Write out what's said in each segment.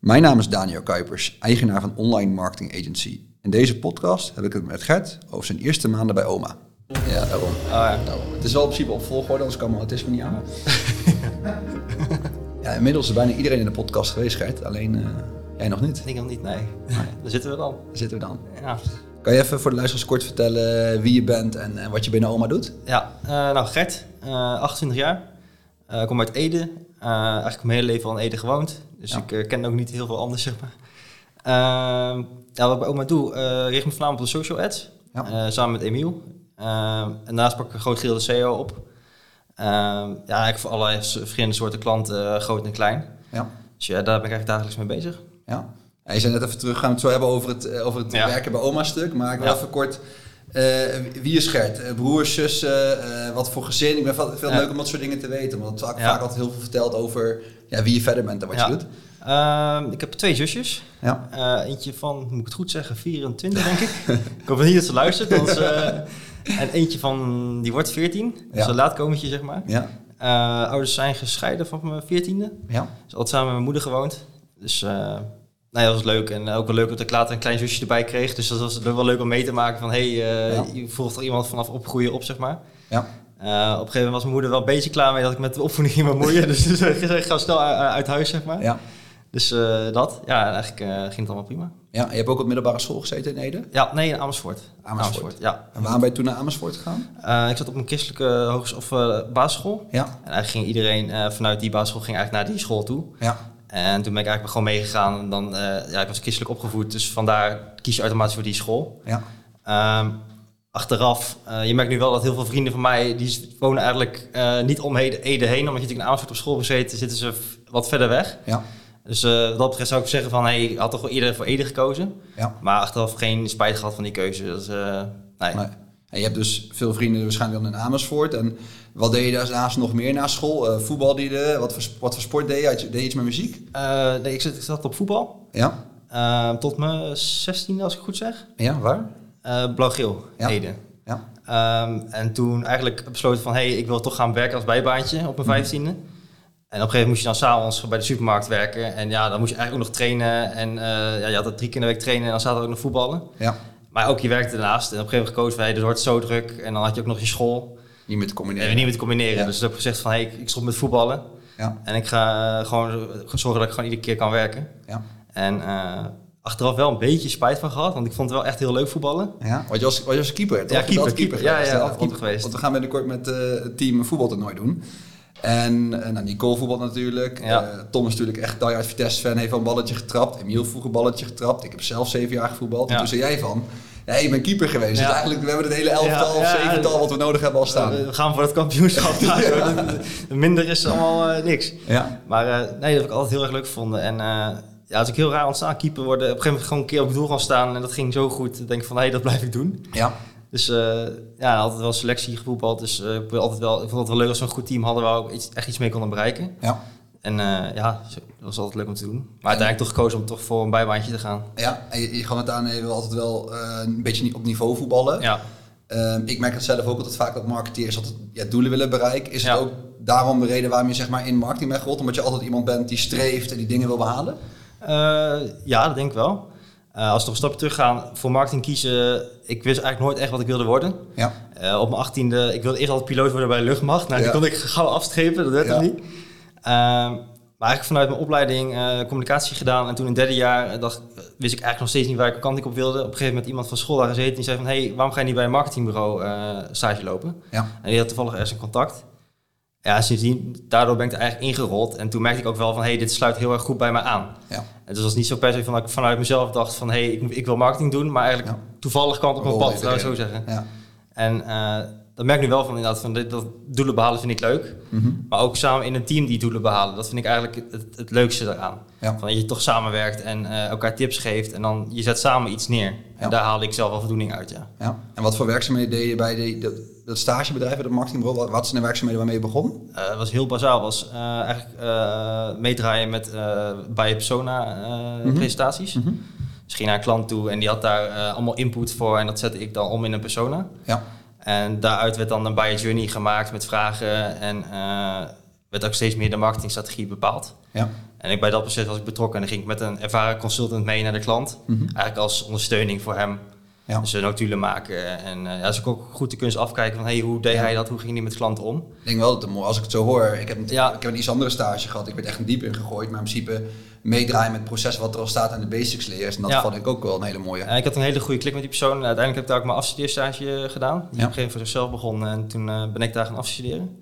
Mijn naam is Daniel Kuipers, eigenaar van Online Marketing Agency. In deze podcast heb ik het met Gert over zijn eerste maanden bij oma. Ja, daarom. Oh, ja. Daarom. Het is wel in principe op volgorde, anders kan mijn autisme niet aan. ja, inmiddels is bijna iedereen in de podcast geweest, Gert. Alleen eh, jij nog niet. Ik nog niet, nee. Daar zitten we dan. Daar zitten we dan. Ja, Kan je even voor de luisteraars kort vertellen wie je bent en, en wat je binnen oma doet? ja eh, nou Gert, eh 28 jaar. Eh, kom uit Ede. Eh, eigenlijk mijn hele leven al in Ede gewoond. Dus Ja. ik eh, ken ook niet heel veel anders, zeg maar. Ehm, ja, wat ik bij oma doe, richt me voornamelijk op de social ads. Ja. Eh, samen met Emiel. Ehm, en daarnaast pak ik een groot gedeelte SEO op. Ehm, ja, eigenlijk voor allerlei verschillende soorten klanten, groot en klein. Ja. Dus ja, daar ben ik eigenlijk dagelijks mee bezig. Ja. Ja, je zei net even terug, gaan we het zo hebben over het, over het Ja. werken bij oma stuk. Maar ik wil Ja. even kort, wie is Gert? Eh, broers, zussen, eh, wat voor gezin? Ik ben veel, Ja. leuk om dat soort dingen te weten. Want het vaak, vaak altijd heel veel verteld over ja, wie je verder bent en wat je doet. Ehm, ik heb twee zusjes. Ja. Eh, eentje van, moet ik het goed zeggen, 24 denk ik. ik hoop niet dat ze luistert. eh, en eentje van, die wordt 14. Ja. Dus een laatkomertje, zeg maar. Ja. Eh, ouders zijn gescheiden van mijn 14e. Ja. Dus altijd samen met mijn moeder gewoond. Dus eh, nou ja, dat was leuk. En ook wel leuk dat ik later een klein zusje erbij kreeg. Dus dat was wel leuk om mee te maken van... hé, hey, eh, Ja. je volgt er iemand vanaf opgroeien op, zeg maar. Ja. Eh, op een gegeven moment was mijn moeder wel een beetje klaar mee dat ik met de opvoeding ging bemoeien. dus ik ga snel uit huis, zeg maar. Ja. Dus eh, dat, ja, eigenlijk eh, ging het allemaal prima. ja. En je hebt ook op middelbare school gezeten in Ede? Ja, nee, in Amersfoort. Amersfoort. ja. En waarom ben je toen naar Amersfoort gegaan? Eh, ik zat op een christelijke hoges- of eh, basisschool. Ja. En eigenlijk ging iedereen eh, vanuit die basisschool ging eigenlijk naar die school toe. Ja. En toen ben ik eigenlijk gewoon meegegaan. En dan, eh, ja, ik was christelijk opgevoed, dus vandaar kies je automatisch voor die school. Ja. Ehm, achteraf, eh, je merkt nu wel dat heel veel vrienden van mij, die wonen eigenlijk eh, niet om Ede, heen. Omdat je natuurlijk in Amersfoort op school gezeten, zitten ze wat verder weg. Ja. Dus wat dat betreft zou ik zeggen van, hey, ik had toch wel eerder voor Ede gekozen. Ja. Maar achteraf geen spijt gehad van die keuze. Dus, nee. Nee. En je hebt dus veel vrienden waarschijnlijk dan in Amersfoort. En wat deed je daarnaast nog meer na school? Eh voetbalde je? Wat voor, wat voor sport deed je? Deed je iets met muziek? Eh, nee, ik zat, ik zat op voetbal. Ja. Eh, tot mijn 16e, als ik goed zeg. Ja, waar? Blauw-geel, Ja. Ede. Ja. Ehm, en toen eigenlijk besloten van, hé, hey, ik wil toch gaan werken als bijbaantje op mijn vijftiende. En op een gegeven moment moest je dan s'avonds bij de supermarkt werken. En ja, dan moest je eigenlijk ook nog trainen. En ja, je had het drie keer in de week trainen en dan zaten we ook nog voetballen. Ja. Maar ook je werkte daarnaast. En op een gegeven moment gekozen van, hey, dit wordt zo druk. En dan had je ook nog je school. Niet meer te En combineren. we niet meer te combineren. Ja. Dus ik heb gezegd van, hey, ik, ik stop met voetballen. Ja. En ik ga eh, gewoon zorgen dat ik gewoon iedere keer kan werken. Ja. En eh, achteraf wel een beetje spijt van gehad. Want ik vond het wel echt heel leuk voetballen. Ja, want je was, was keeper, toch? Ja, keeper, keeper. Ja, ja, keeper geweest. Want we gaan binnenkort met eh, het team een voetbaltoernooi doen. En eh, nou, Nicole voetbal natuurlijk. Ja. Eh, Tom is natuurlijk echt diehard Vitesse-fan, heeft al een balletje getrapt. Emiel vroeger een balletje getrapt. Ik heb zelf zeven jaar gevoetbald. En Ja. toen zei jij van, ja, ik ben keeper geweest. Ja. Dus eigenlijk, we hebben het hele elftal of zevental wat we nodig hebben al staan. We gaan voor het kampioenschap. daar, Minder is allemaal eh, niks. Ja. Maar eh, nee, dat heb ik altijd heel erg leuk gevonden. En eh ja, het is ook heel raar ontstaan, keeper worden. Op een gegeven moment gewoon een keer op het doel gaan staan. En dat ging zo goed. Ik denk van, hé, dat blijf ik doen. Ja. Dus eh, ja, altijd wel selectie gevoetbald. Dus eh, ik, altijd wel, ik vond het wel leuk als we een goed team hadden waar we echt iets mee konden bereiken. Ja. En eh, ja, dat was altijd leuk om te doen. Maar uiteindelijk toch gekozen om toch voor een bijbaantje te gaan. Ja, en je, je het aan, je wil altijd wel een beetje op niveau voetballen. Ja, Ehm, ik merk het zelf ook altijd vaak dat marketeers altijd ja, doelen willen bereiken. Is Ja. het ook daarom de reden waarom je zeg maar, in marketing bent gerold? Omdat je altijd iemand bent die streeft en die dingen wil behalen? Eh, ja, dat denk ik wel. Eh, als we nog een stapje teruggaan, voor marketing kiezen, ik wist eigenlijk nooit echt wat ik wilde worden. Ja. Eh, op mijn achttiende, ik wilde eerst altijd piloot worden bij de luchtmacht. Nou, Ja. die kon ik gauw afstrepen, dat werd Ja. niet. Ehm, maar eigenlijk vanuit mijn opleiding eh, communicatie gedaan. En toen in het derde jaar dacht, wist ik eigenlijk nog steeds niet waar ik kant ik op wilde. Op een gegeven moment iemand van school daar gezeten. Die zei van, hey, waarom ga je niet bij een marketingbureau stage lopen? Ja. En die had toevallig ergens een contact. Ja, sindsdien, daardoor ben ik er eigenlijk ingerold. En toen merkte ik ook wel van, hey, dit sluit heel erg goed bij mij aan. Ja. En dus het was niet zo per se van dat ik vanuit mezelf dacht van, hey, ik, ik wil marketing doen. Maar eigenlijk Ja. toevallig kwam het op mijn pad, laat ik zo zeggen. Ja. En eh, dat merk ik nu wel van inderdaad, van dit, dat doelen behalen vind ik leuk. Mhm. Maar ook samen in een team die doelen behalen, dat vind ik eigenlijk het, het leukste daaraan. Ja. Van dat je toch samenwerkt en eh, elkaar tips geeft en dan je zet samen iets neer. Ja. En daar haalde ik zelf wel voldoening uit, ja. Ja. En wat voor werkzaamheden deed je bij de, dat, dat stagebedrijf, dat marketingbureau? Wat, wat zijn de werkzaamheden waarmee je begon? Het was heel bazaal, was eh, eigenlijk meedraaien met bij persona eh, Mhm. presentaties. Dus ging naar een klant toe en die had daar allemaal input voor en dat zette ik dan om in een persona. Ja. En daaruit werd dan een buyer journey gemaakt met vragen en eh, werd ook steeds meer de marketingstrategie bepaald. Ja. En ik, bij dat proces was ik betrokken en dan ging ik met een ervaren consultant mee naar de klant. Mhm. Eigenlijk als ondersteuning voor hem. Ja. Dus uh, notulen maken. En uh, ja, dus ik ook goed de kunst afkijken van hey, hoe deed Ja. hij dat? Hoe ging hij met klanten om? Ik denk wel dat het mooi als ik het zo hoor. Ik heb, een, Ja. ik heb een iets andere stage gehad. Ik werd echt een diep ingegooid. Maar in principe meedraaien met het proces wat er al staat en de basics leren. is in dat Ja. vond ik ook wel een hele mooie. En ik had een hele goede klik met die persoon. En uiteindelijk heb ik daar ook mijn afstudeerstage gedaan. Die op een gegeven moment voor zichzelf begon. En toen uh, ben ik daar gaan afstuderen.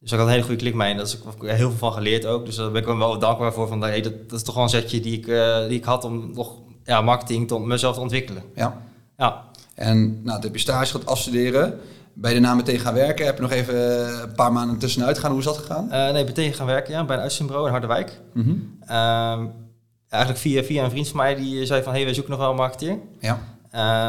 Dus ik had een hele goede klik mee. En daar heb ik heel veel van geleerd ook. Dus daar ben ik wel dankbaar voor. Van, hey, dat, dat is toch wel een zetje die ik, uh, die ik had om nog ja, marketing te, mezelf te ontwikkelen. Ja. Ja. En nou, toen heb je stage gehad afstuderen. Ben je daarna meteen gaan werken? Heb je nog even een paar maanden tussenuit gaan? Hoe is dat gegaan? Uh, nee, meteen gaan werken ja, bij een uitzendbureau in Harderwijk. Mm -hmm. um, eigenlijk via, via een vriend van mij die zei van... hé, hey, wij zoeken nog wel een marketeer. Ja.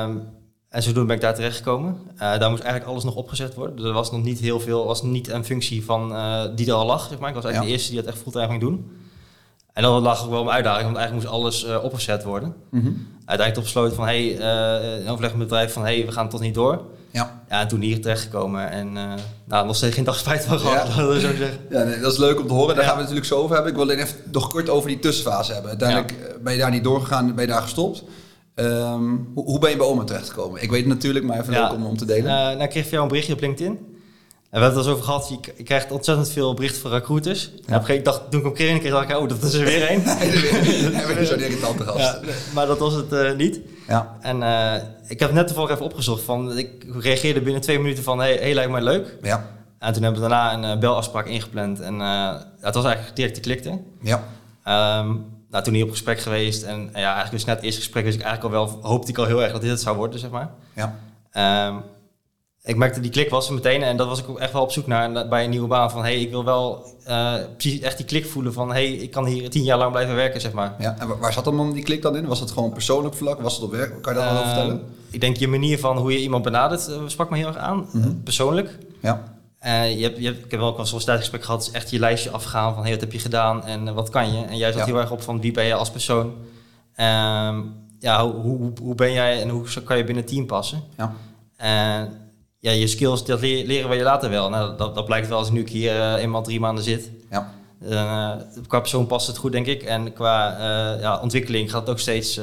Um, en zodoende ben ik daar terechtgekomen. Uh, daar moest eigenlijk alles nog opgezet worden. Dus er was nog niet heel veel, was niet een functie van uh, die er al lag, zeg maar. Ik was eigenlijk Ja. de eerste die dat echt fulltime ging doen. En dan lag ook wel een uitdaging, want eigenlijk moest alles uh, opgezet worden. Mm -hmm. Uiteindelijk toch besloten van, hey, uh, in overleg met het bedrijf van, hey, we gaan tot niet door. Ja. Ja, en toen hier terechtgekomen en uh, nou, nog steeds geen dag spijt van gehad, Ja. dat zeggen. Ja, nee, dat is leuk om te horen. Daar Ja. gaan we het natuurlijk zo over hebben. Ik wil alleen even nog kort over die tussenfase hebben. Uiteindelijk eh, ben je daar niet doorgegaan, ben je daar gestopt. Ehm, hoe, hoe ben je bij oma terechtgekomen? Ik weet het natuurlijk, maar even Ja. leuk om, om te delen. Uh, nou, ik kreeg van jou een berichtje op LinkedIn. En we hebben het al over gehad, je, krijgt ontzettend veel berichten van recruiters. Ja. een gegeven moment dacht, toen ik hem kreeg, kreeg dacht ik, oh, dat is er weer een. Hebben we zo'n irritante gast. Ja, maar dat was het uh, niet. Ja. En uh, ik heb net toevallig even opgezocht. Van, ik reageerde binnen twee minuten van, hey, hey lijkt mij leuk. Ja. En toen hebben we daarna een uh, belafspraak ingepland. En het was eigenlijk direct te klikte. Ja. Um, nou, toen hier op gesprek geweest. En ja, eigenlijk dus net het eerste gesprek. Dus ik eigenlijk al wel, hoopte ik al heel erg dat dit het zou worden, zeg maar. Ja. Um, ik merkte die klik was er meteen en dat was ik ook echt wel op zoek naar bij een nieuwe baan. Van hey, ik wil wel uh, precies echt die klik voelen van hey, ik kan hier tien jaar lang blijven werken, zeg maar. Ja, en waar zat dan die klik dan in? Was het gewoon persoonlijk vlak? Was het op werk? Kan je daar uh, over vertellen? Ik denk je manier van hoe je iemand benadert uh, sprak me heel erg aan, mm -hmm. persoonlijk. Ja. Je hebt, je hebt, ik heb wel ook een sollicitatiegesprek gehad, is echt je lijstje afgaan van hey, wat heb je gedaan en wat kan je. En jij zat ja. heel erg op van wie ben je als persoon. Um, ja, hoe, hoe, hoe ben jij en hoe kan je binnen het team passen. Ja. En ja, je skills, dat leren we je later wel. Nou, dat, dat blijkt wel als nu ik hier uh, eenmaal drie maanden zit. Ja. Uh, qua persoon past het goed, denk ik. En qua uh, ja, ontwikkeling gaat het ook steeds,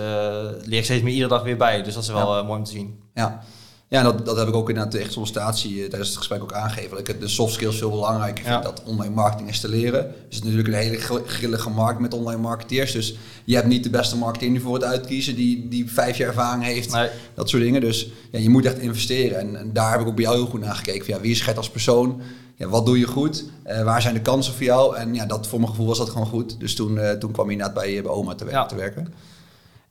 leer ik steeds meer iedere dag weer bij. Dus dat is wel ja. mooi om te zien. Ja, ja dat, dat heb ik ook inderdaad echt sollicitatie tijdens het gesprek ook aangegeven. Dat ik de soft skills veel belangrijker vind Ja. dat online marketing is te leren. Dus het is natuurlijk een hele gr- grillige markt met online marketeers. Dus je hebt niet de beste marketeer nu voor het uitkiezen die, die vijf jaar ervaring heeft. Nee. Dat soort dingen. Dus ja, je moet echt investeren. En, en daar heb ik ook bij jou heel goed naar gekeken. Van, ja, wie is Gert als persoon? Ja, wat doe je goed? Uh, waar zijn de kansen voor jou? En ja, dat, voor mijn gevoel was dat gewoon goed. Dus toen, uh, toen kwam je inderdaad bij, bij oma te, Ja. te werken.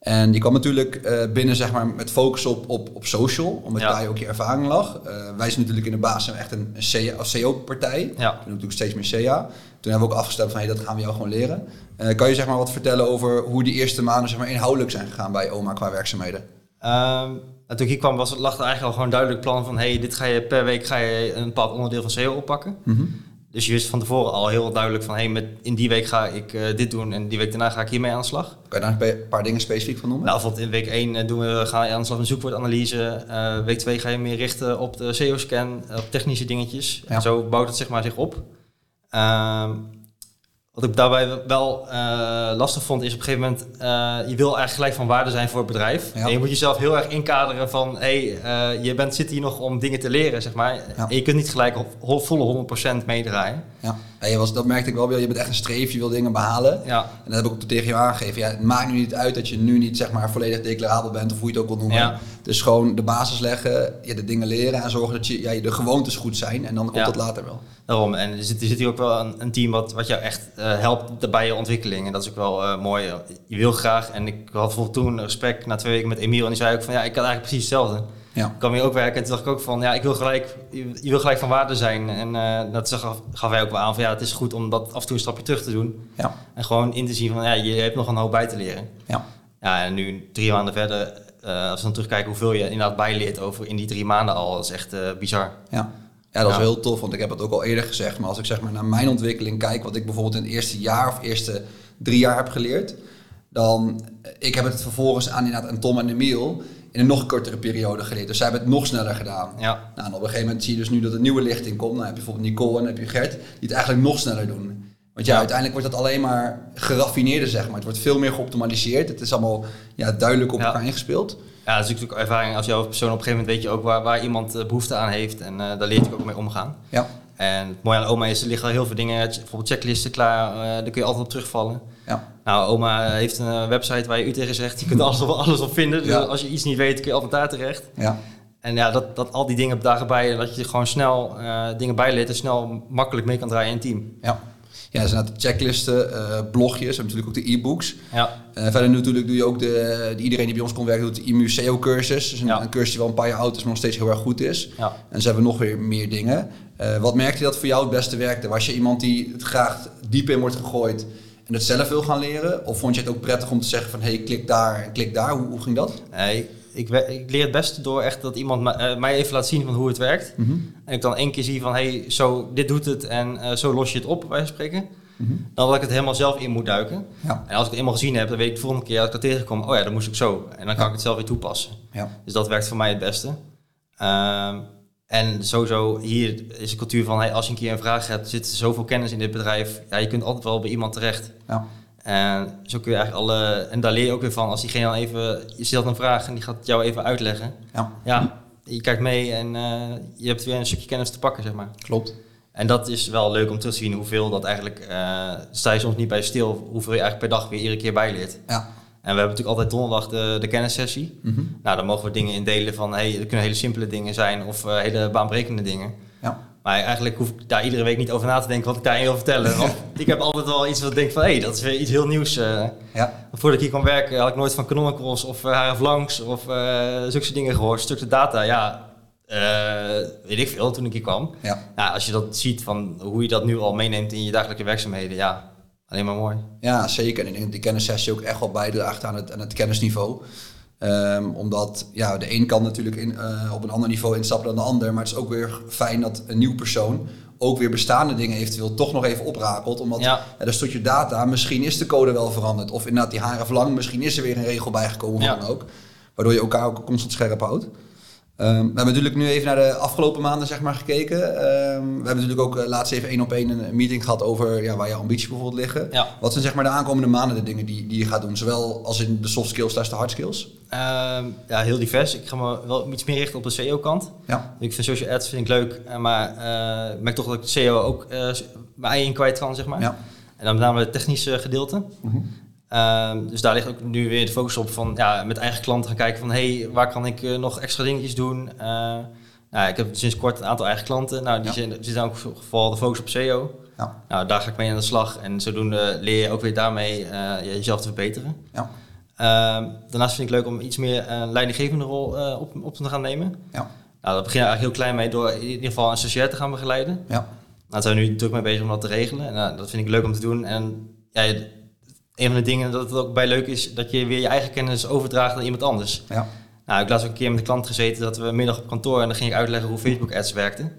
En je kwam natuurlijk uh, binnen zeg maar, met focus op, op, op social, omdat Ja. daar ook je ervaring lag. Uh, wij zijn natuurlijk in de basis echt een, een CO-partij. Ja. We doen natuurlijk steeds meer CA. Toen hebben we ook afgestemd van hey, dat gaan we jou gewoon leren. Uh, kan je zeg maar, wat vertellen over hoe die eerste maanden zeg maar, inhoudelijk zijn gegaan bij oma qua werkzaamheden? Um, toen ik hier kwam was, lag er eigenlijk al gewoon een duidelijk plan van... hey, dit ga je per week ga je een bepaald onderdeel van SEO oppakken. Mm -hmm. Dus je wist van tevoren al heel duidelijk van... hey, met, in die week ga ik uh, dit doen en die week daarna ga ik hiermee aan de slag. Kan je daar een paar dingen specifiek van noemen? Nou, bijvoorbeeld in week 1 doen we, gaan we aan de slag met zoekwoordanalyse. Uh, week 2 ga je meer richten op de SEO-scan, op technische dingetjes. Ja. En zo bouwt het zeg maar zich op. Um, wat ik daarbij wel uh, lastig vond, is op een gegeven moment, uh, je wil eigenlijk gelijk van waarde zijn voor het bedrijf. Ja. En je moet jezelf heel erg inkaderen van, hé, hey, uh, je bent, zit hier nog om dingen te leren, zeg maar. Ja. En je kunt niet gelijk op volle 100% meedraaien. Ja, ja je was, dat merkte ik wel Je bent echt een streef, je wil dingen behalen. Ja. En dat heb ik ook tegen jou aangegeven. Ja, het maakt nu niet uit dat je nu niet zeg maar, volledig declarabel bent, of hoe je het ook wil noemen. Ja. Dus gewoon de basis leggen, ja, de dingen leren en zorgen dat je, ja, de gewoontes goed zijn. En dan komt dat later wel. Daarom, en er zit, er zit hier ook wel een, een team wat, wat jou echt uh, helpt bij je ontwikkeling. En dat is ook wel uh, mooi. Je wil graag, en ik had toen een gesprek na twee weken met Emiel. En die zei ook van, ja, ik kan eigenlijk precies hetzelfde. Ja. Ik kwam hier ook werken en toen dacht ik ook van, ja, ik wil gelijk, je, je wil gelijk van waarde zijn. En uh, dat gaf, gaf hij ook wel aan van, ja, het is goed om dat af en toe een stapje terug te doen. Ja. En gewoon in te zien van, ja, je hebt nog een hoop bij te leren. Ja. Ja, en nu drie maanden verder, als we dan terugkijken hoeveel je inderdaad bijleert over in die drie maanden al, dat is echt bizar. Ja. Ja, dat is Ja. heel tof, want ik heb het ook al eerder gezegd. Maar als ik zeg maar naar mijn ontwikkeling kijk, wat ik bijvoorbeeld in het eerste jaar of eerste drie jaar heb geleerd, dan ik heb het vervolgens aan inderdaad Tom en Emiel in een nog kortere periode geleerd. Dus zij hebben het nog sneller gedaan. Ja. Nou, en op een gegeven moment zie je dus nu dat er nieuwe lichting komt. Dan heb je bijvoorbeeld Nicole en dan heb je Gert, die het eigenlijk nog sneller doen. Want ja, Ja. uiteindelijk wordt dat alleen maar geraffineerder, zeg maar. Het wordt veel meer geoptimaliseerd. Het is allemaal ja, duidelijk op elkaar ingespeeld. Ja, dat is natuurlijk ook ervaring als jouw persoon. Op een gegeven moment weet je ook waar, waar iemand eh, behoefte aan heeft. En eh, daar leer je ook mee omgaan. Ja, En het mooie aan oma is, er liggen al heel veel dingen, bijvoorbeeld checklisten klaar. eh, daar kun je altijd op terugvallen. ja, Nou, oma heeft een website waar je u tegen zegt. Je kunt alles op, alles op vinden. Dus Ja. als je iets niet weet, kun je altijd daar terecht. ja, En ja, dat, dat al die dingen dagen bij, dat je gewoon snel eh, dingen bijleert en snel makkelijk mee kan draaien in een team. ja. Ja, dus inderdaad checklisten, eh, blogjes en natuurlijk ook de e-books. Ja, Eh, verder natuurlijk doe je ook de, de- iedereen die bij ons komt werken, doet de IMU SEO cursus. Dus een, Ja. een cursus die wel een paar jaar oud is, maar nog steeds heel erg goed is. ja. En ze hebben nog weer meer dingen. Eh, wat merkte je dat voor jou het beste werkte? Was je iemand die het graag diep in wordt gegooid en het zelf wil gaan leren? Of vond je het ook prettig om te zeggen van hey, klik daar en klik daar? Hoe, hoe ging dat? Nee, ik, ik leer het beste door echt dat iemand eh, mij even laat zien van hoe het werkt. En ik dan één keer zie van, hey, zo, dit doet het en eh, zo los je het op, van spreken. Dan dat ik het helemaal zelf in moet duiken. Ja. En als ik het eenmaal gezien heb, dan weet ik de volgende keer als ik dat tegenkom, oh ja, dan moest ik zo. En dan kan ik het zelf weer toepassen. Ja. Dus dat werkt voor mij het beste. Ehm, en sowieso, hier is de cultuur van, hey, als je een keer een vraag hebt, zit er zoveel kennis in dit bedrijf. Ja, je kunt altijd wel bij iemand terecht. Ja. En zo kun je eigenlijk alle, en daar leer je ook weer van, als diegene dan even, je stelt een vraag en die gaat jou even uitleggen. ja, Ja, je kijkt mee en eh, je hebt weer een stukje kennis te pakken, zeg maar. klopt. En dat is wel leuk om te zien hoeveel dat eigenlijk, eh sta je soms niet bij stil, hoeveel je eigenlijk per dag weer iedere keer bijleert. Ja. En we hebben natuurlijk altijd donderdag de, de kennissessie. Mhm. Nou, dan mogen we dingen indelen van, hey, het kunnen hele simpele dingen zijn of eh, hele baanbrekende dingen. Maar eigenlijk hoef ik daar iedere week niet over na te denken wat ik daarin wil vertellen. Want ik heb altijd wel iets wat ik denk van, hé, hey, dat is weer iets heel nieuws. eh. Ja. Voordat ik hier kwam werken had ik nooit van Canonicals of uh, Langs of eh zulke soort dingen gehoord. Stukken data, ja, eh, weet ik veel toen ik hier kwam. Ja. Nou, als je dat ziet van hoe je dat nu al meeneemt in je dagelijkse werkzaamheden, ja, alleen maar mooi. Ja, zeker. En ik denk dat die kennissessie ook echt wel bijdraagt aan het, aan het kennisniveau. Ehm, omdat ja, de een kan natuurlijk in, eh, op een ander niveau instappen dan de ander. Maar het is ook weer fijn dat een nieuw persoon ook weer bestaande dingen eventueel toch nog even oprakelt. Omdat Ja. ja. daar stort je data, misschien is de code wel veranderd. Of inderdaad die haren verlang, misschien is er weer een regel bijgekomen of Ja. wat dan ook. Waardoor je elkaar ook constant scherp houdt. Ehm, we hebben natuurlijk nu even naar de afgelopen maanden zeg maar, gekeken. Ehm, we hebben natuurlijk ook eh, laatst even één op één een meeting gehad over ja, waar je ambities bijvoorbeeld liggen. Ja. Wat zijn zeg maar de aankomende maanden de dingen die, die je gaat doen? Zowel als in de soft skills slash de hard skills? Ehm, ja, heel divers. Ik ga me wel iets meer richten op de SEO-kant. Ja. Ik vind social ads vind ik leuk, eh, maar eh, ik merk toch dat ik SEO ook eh, mijn ei in kwijt kan, zeg maar. Ja. En dan met name het technische gedeelte. Ehm, dus daar ligt ook nu weer de focus op van ja, met eigen klanten gaan kijken van hey, waar kan ik eh, nog extra dingetjes doen. Eh, nou, ik heb sinds kort een aantal eigen klanten. Nou, die Ja. zijn, zitten ook vooral de focus op SEO. Ja. Nou, daar ga ik mee aan de slag. En zodoende leer je ook weer daarmee eh, jezelf te verbeteren. Ja. Ehm, daarnaast vind ik het leuk om iets meer een leidinggevende rol op, op te gaan nemen. Ja. Nou, dat begin je eigenlijk heel klein mee door in ieder geval een stagiair te gaan begeleiden. Ja. Nou, daar zijn we nu druk mee bezig om dat te regelen. En nou, dat vind ik leuk om te doen. En ja, een van de dingen dat het ook bij leuk is, dat je weer je eigen kennis overdraagt aan iemand anders. Ja. Nou, ik heb laatst ook een keer met een klant gezeten dat we een middag op kantoor en dan ging ik uitleggen hoe Facebook ads werkten.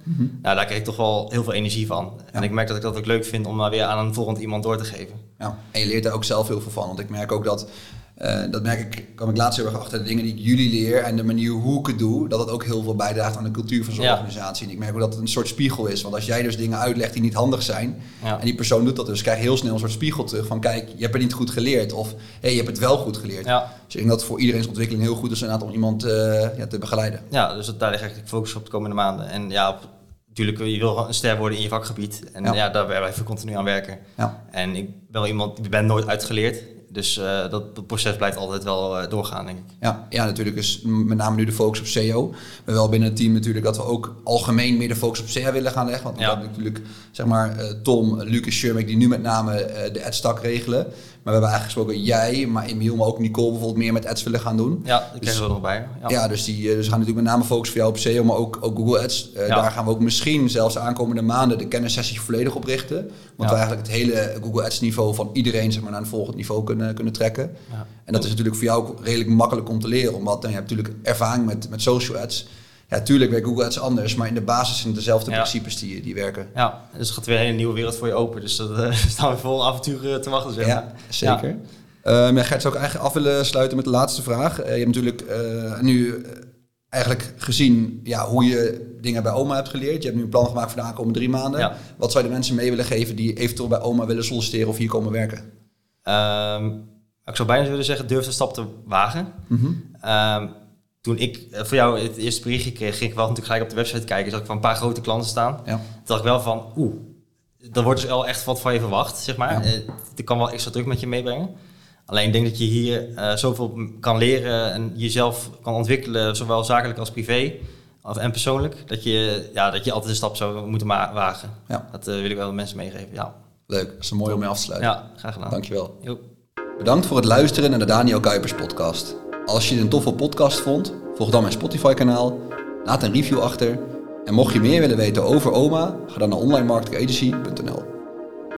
Nou, daar kreeg ik toch wel heel veel energie van. En ik merk dat ik dat ook leuk vind om maar weer aan een volgend iemand door te geven. Ja, en je leert daar ook zelf heel veel van. Want ik merk ook dat, eh, dat merk ik, kwam ik laatst heel erg achter, de dingen die ik jullie leer en de manier hoe ik het doe, dat het ook heel veel bijdraagt aan de cultuur van zo'n Ja. organisatie. En ik merk ook dat het een soort spiegel is. Want als jij dus dingen uitlegt die niet handig zijn, Ja. en die persoon doet dat dus, krijg je heel snel een soort spiegel terug van kijk, je hebt het niet goed geleerd. Of hé, hey, je hebt het wel goed geleerd. Ja. Dus ik denk dat het voor iedereen's ontwikkeling heel goed is inderdaad om iemand eh, ja, te begeleiden. Ja, dus dat- daar lig ik eigenlijk focus op de komende maanden. En ja, op- natuurlijk, je wil een ster worden in je vakgebied. En Ja. daar blijven we continu aan werken. Ja. En ik ben wel iemand, ik ben nooit uitgeleerd. Dus eh, dat, dat proces blijft altijd wel eh, doorgaan, denk ik. Ja, ja, natuurlijk is met name nu de focus op SEO. Maar wel binnen het team natuurlijk dat we ook algemeen meer de focus op SEO willen gaan leggen. Want we Ja. hebben natuurlijk zeg maar eh, Tom, Lucas, Shermick die nu met name de adstak regelen. Maar we hebben eigenlijk gesproken jij, maar Emiel, maar ook Nicole bijvoorbeeld meer met ads willen gaan doen. Ja, ik Dus- er nog bij. Ja. Ja, dus, die, dus we gaan natuurlijk met name focussen voor jou op SEO, maar ook, ook Google Ads. Ja. Daar gaan we ook misschien zelfs de aankomende maanden de kennissessie volledig op richten. Want we eigenlijk het hele Google Ads niveau van iedereen zeg maar, naar een volgend niveau kunnen, kunnen trekken. Ja. En dat is natuurlijk voor jou ook redelijk makkelijk om te leren, omdat nou, je hebt natuurlijk ervaring met, met social ads. Ja, tuurlijk werkt Google Ads anders, maar in de basis zijn het dezelfde Ja. principes die, die werken. Ja, dus er gaat weer een hele nieuwe wereld voor je open. Dus dat eh, staan we vol avonturen te wachten, zeg maar. Ja, zeker. Ehm, Ja. Gert, zou ik eigenlijk af willen sluiten met de laatste vraag. Eh, je hebt natuurlijk eh, nu eh, eigenlijk gezien ja, hoe je dingen bij oma hebt geleerd. Je hebt nu een plan gemaakt voor de aankomende drie maanden. Ja. Wat zou je de mensen mee willen geven die eventueel bij oma willen solliciteren of hier komen werken? Ehm, ik zou bijna willen zeggen, durf de stap te wagen. Ehm, toen ik eh, voor jou het eerste berichtje kreeg, ging ik wel natuurlijk gelijk op de website kijken. Zag ik van een paar grote klanten staan. Ja. Toen dacht ik wel van, oeh, er wordt dus wel echt wat van je verwacht, zeg maar. Ja. Eh, Het kan wel extra druk met je meebrengen. Alleen ik denk dat je hier eh, zoveel kan leren en jezelf kan ontwikkelen, zowel zakelijk als privé of, en persoonlijk, dat je, ja, dat je altijd een stap zou moeten wagen. Ja. Dat wil ik wel de mensen meegeven. Ja, Leuk, dat is een mooi om mee af te sluiten. ja graag gedaan. Dankjewel. Jo. Bedankt voor het luisteren naar de Daniel Kuipers podcast. Als je een toffe podcast vond, volg dan mijn Spotify kanaal, laat een review achter en mocht je meer willen weten over oma, ga dan naar onlinemarketingagency.nl.